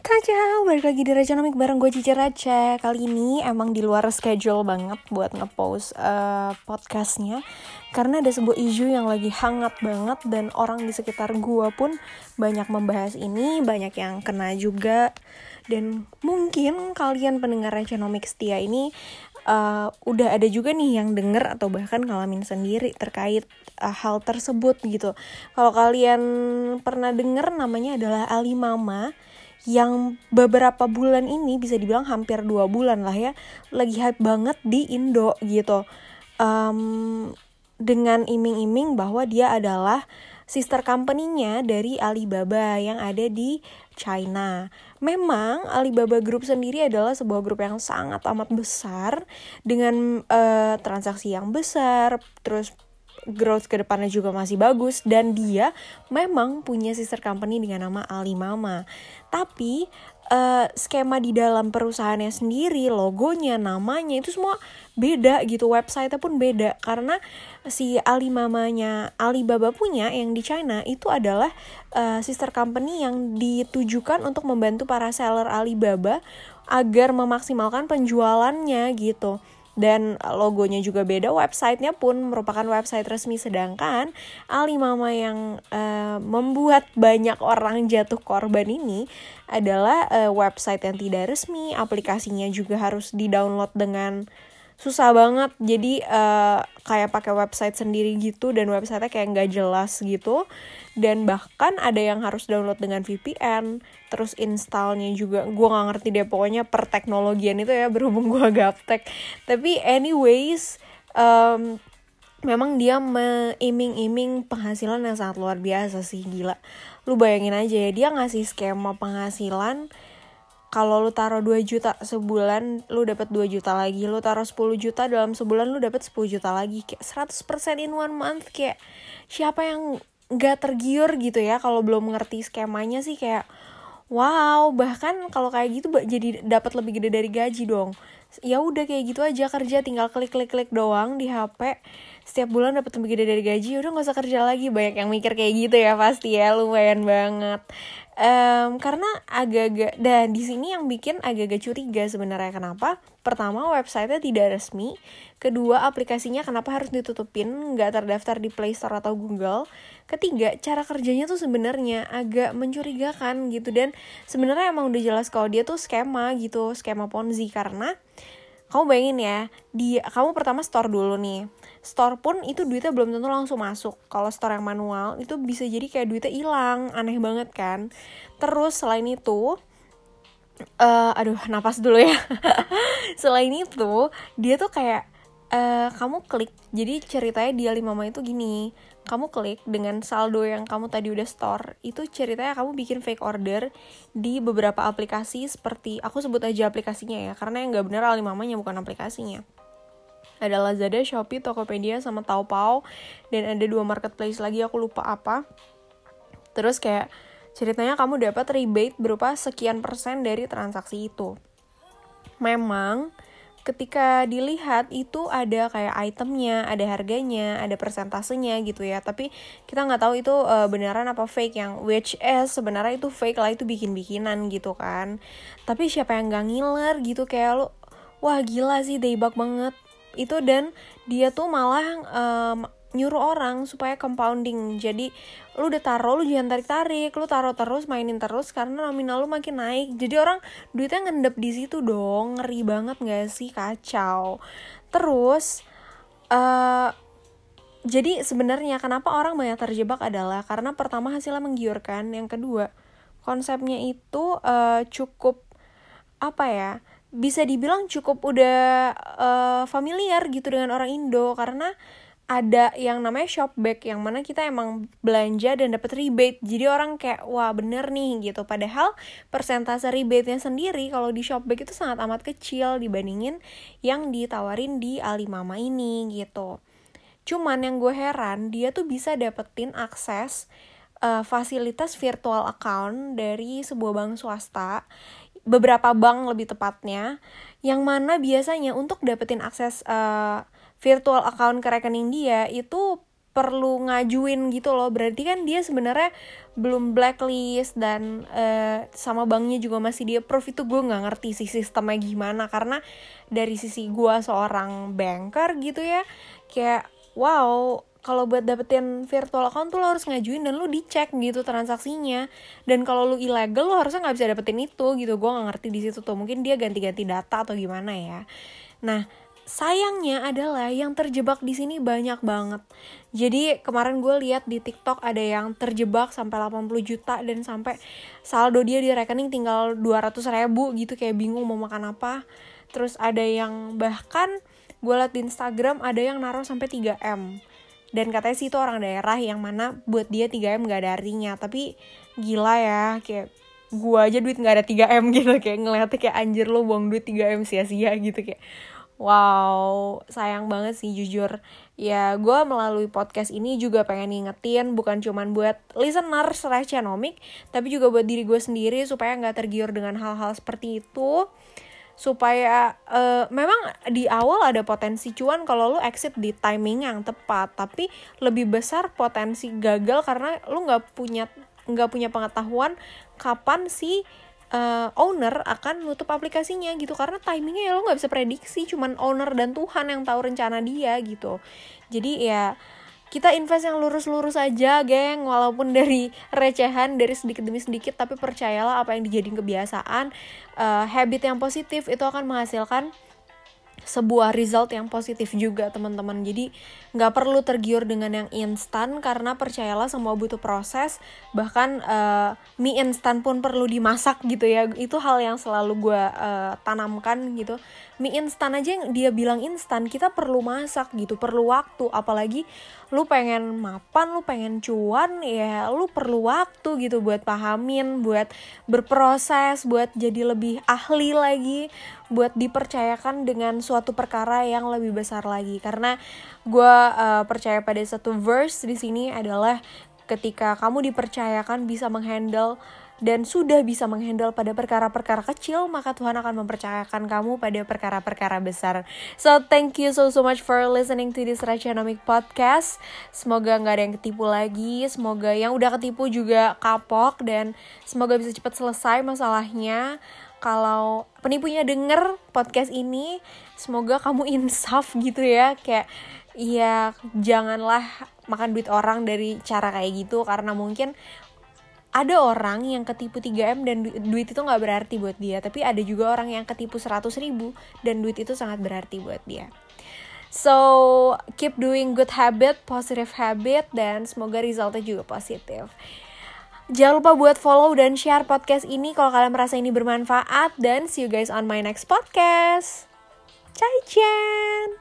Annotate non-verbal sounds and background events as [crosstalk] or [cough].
Kacau, balik lagi di Rajanomik bareng gue Cici Raja Kali ini emang di luar schedule banget buat ngepost uh, podcastnya. Karena ada sebuah isu yang lagi hangat banget Dan orang di sekitar gue pun banyak membahas ini Banyak yang kena juga. Dan mungkin kalian pendengar Rajanomik setia ini uh, Udah ada juga nih yang denger atau bahkan ngalamin sendiri terkait uh, hal tersebut gitu. Kalau kalian pernah denger namanya adalah Ali Mama yang beberapa bulan ini bisa dibilang hampir dua bulan lah ya lagi hype banget di Indo gitu um, dengan iming-iming bahwa dia adalah sister company-nya dari Alibaba yang ada di China. Memang Alibaba Group sendiri adalah sebuah grup yang sangat amat besar dengan uh, transaksi yang besar, terus growth ke depannya juga masih bagus dan dia memang punya sister company dengan nama Alimama. Tapi uh, skema di dalam perusahaannya sendiri, logonya, namanya itu semua beda gitu, website pun beda karena si Alimamanya Alibaba punya yang di China itu adalah uh, sister company yang ditujukan untuk membantu para seller Alibaba agar memaksimalkan penjualannya gitu dan logonya juga beda websitenya pun merupakan website resmi. Sedangkan Alimama yang uh, membuat banyak orang jatuh korban ini adalah uh, website yang tidak resmi. Aplikasinya juga harus di download dengan susah banget. Jadi uh, kayak pakai website sendiri gitu dan websitenya kayak nggak jelas gitu. Dan bahkan ada yang harus download dengan VPN terus installnya juga. Gue nggak ngerti deh pokoknya per teknologian itu ya berhubung gue gaptek. Tapi anyways um, memang dia meiming-iming penghasilan yang sangat luar biasa sih gila. Lu bayangin aja ya dia ngasih skema penghasilan kalau lu taruh 2 juta sebulan lu dapat 2 juta lagi. Lu taruh 10 juta dalam sebulan lu dapat 10 juta lagi. Kayak 100% in one month. Kayak siapa yang nggak tergiur gitu ya kalau belum ngerti skemanya sih kayak wow. Bahkan kalau kayak gitu jadi dapat lebih gede dari gaji dong. Ya udah kayak gitu aja kerja. Tinggal klik klik klik doang di HP setiap bulan dapat lebih gede dari gaji udah nggak usah kerja lagi. Banyak yang mikir kayak gitu ya pasti ya lumayan banget. Um, karena agak-agak dan di sini yang bikin agak-agak curiga sebenarnya kenapa? Pertama websitenya tidak resmi. Kedua aplikasinya kenapa harus ditutupin? Nggak terdaftar di Play Store atau Google. Ketiga cara kerjanya tuh sebenarnya agak mencurigakan gitu. Dan sebenarnya emang udah jelas kalau dia tuh skema gitu skema ponzi. Karena kamu bayangin ya di kamu pertama store dulu nih store pun itu duitnya belum tentu langsung masuk. Kalau store yang manual itu bisa jadi kayak duitnya hilang. Aneh banget kan? Terus selain itu uh, aduh napas dulu ya. [laughs] Selain itu dia tuh kayak uh, kamu klik. Jadi ceritanya dia mama itu gini. Kamu klik dengan saldo yang kamu tadi udah store. Itu ceritanya kamu bikin fake order di beberapa aplikasi seperti aku sebut aja aplikasinya ya karena yang nggak bener Alimamanya bukan aplikasinya ada Lazada, Shopee, Tokopedia sama Taobao dan ada dua marketplace lagi aku lupa apa terus kayak ceritanya kamu dapat rebate berupa sekian persen dari transaksi itu memang ketika dilihat itu ada kayak itemnya, ada harganya, ada persentasenya gitu ya. Tapi kita nggak tahu itu uh, beneran apa fake yang which is sebenarnya itu fake lah itu bikin-bikinan gitu kan. Tapi siapa yang nggak ngiler gitu kayak lu wah gila sih debug banget itu dan dia tuh malah um, nyuruh orang supaya compounding. Jadi lu udah taruh lu jangan tarik tarik lu taruh terus mainin terus karena nominal lu makin naik. Jadi orang duitnya ngendep di situ dong ngeri banget gak sih? Kacau. Terus uh, jadi sebenarnya kenapa orang banyak terjebak adalah karena pertama hasilnya menggiurkan yang kedua konsepnya itu uh, cukup apa ya bisa dibilang cukup udah uh, familiar gitu dengan orang Indo karena ada yang namanya shopback yang mana kita emang belanja dan dapat rebate. Jadi orang kayak wah bener nih gitu. Padahal persentase rebate-nya sendiri kalau di shopback itu sangat amat kecil dibandingin yang ditawarin di Alimama ini gitu. Cuman yang gue heran dia tuh bisa dapetin akses uh, fasilitas virtual account dari sebuah bank swasta beberapa bank lebih tepatnya yang mana biasanya untuk dapetin akses uh, virtual account ke rekening dia itu perlu ngajuin gitu loh. Berarti kan dia sebenarnya belum blacklist dan uh, sama banknya juga masih dia approve. Itu gue nggak ngerti sih sistemnya gimana. Karena dari sisi gue seorang banker gitu ya kayak wow kalau buat dapetin virtual account tuh lo harus ngajuin dan lo dicek gitu transaksinya dan kalau lo ilegal lo harusnya nggak bisa dapetin itu gitu gue nggak ngerti di situ tuh mungkin dia ganti-ganti data atau gimana ya nah sayangnya adalah yang terjebak di sini banyak banget. Jadi kemarin gue lihat di TikTok ada yang terjebak sampai 80 juta dan sampai saldo dia di rekening tinggal 200 ribu gitu kayak bingung mau makan apa. Terus ada yang bahkan gue liat di Instagram ada yang naruh sampai 3M. Dan katanya sih itu orang daerah yang mana buat dia 3M gak ada artinya. Tapi gila ya kayak gue aja duit gak ada 3M [laughs] gitu kayak ngeliatnya kayak anjir lo buang duit 3M sia-sia gitu kayak Wow, sayang banget sih jujur. Ya, gue melalui podcast ini juga pengen ngingetin bukan cuman buat listener Recenomik, tapi juga buat diri gue sendiri supaya nggak tergiur dengan hal-hal seperti itu. Supaya uh, memang di awal ada potensi cuan kalau lu exit di timing yang tepat, tapi lebih besar potensi gagal karena lu nggak punya nggak punya pengetahuan kapan sih uh, owner akan nutup aplikasinya gitu. Karena timingnya ya lo nggak bisa prediksi cuman owner dan Tuhan yang tahu rencana dia gitu. Jadi ya kita invest yang lurus-lurus aja geng. Walaupun dari recehan dari sedikit demi sedikit tapi percayalah apa yang dijadiin kebiasaan uh, habit yang positif itu akan menghasilkan sebuah result yang positif juga teman-teman. Jadi nggak perlu tergiur dengan yang instan karena percayalah semua butuh proses. Bahkan uh, mie instan pun perlu dimasak gitu ya. Itu hal yang selalu gue uh, tanamkan gitu mie instan aja yang dia bilang instan kita perlu masak gitu perlu waktu. Apalagi lu pengen mapan lu pengen cuan ya lu perlu waktu gitu buat pahamin buat berproses buat jadi lebih ahli lagi buat dipercayakan dengan suatu perkara yang lebih besar lagi. Karena gue uh, percaya pada satu verse di sini adalah ketika kamu dipercayakan bisa menghandle dan sudah bisa menghandle pada perkara-perkara kecil, maka Tuhan akan mempercayakan kamu pada perkara-perkara besar. So, thank you so so much for listening to this Rachanomic Podcast. Semoga nggak ada yang ketipu lagi, semoga yang udah ketipu juga kapok, dan semoga bisa cepat selesai masalahnya. Kalau penipunya denger podcast ini, semoga kamu [laughs] insaf gitu ya, kayak Iya, janganlah makan duit orang dari cara kayak gitu karena mungkin ada orang yang ketipu 3M dan duit itu nggak berarti buat dia tapi ada juga orang yang ketipu 100 ribu dan duit itu sangat berarti buat dia so keep doing good habit positive habit dan semoga resultnya juga positif Jangan lupa buat follow dan share podcast ini kalau kalian merasa ini bermanfaat dan see you guys on my next podcast. Cai Chan!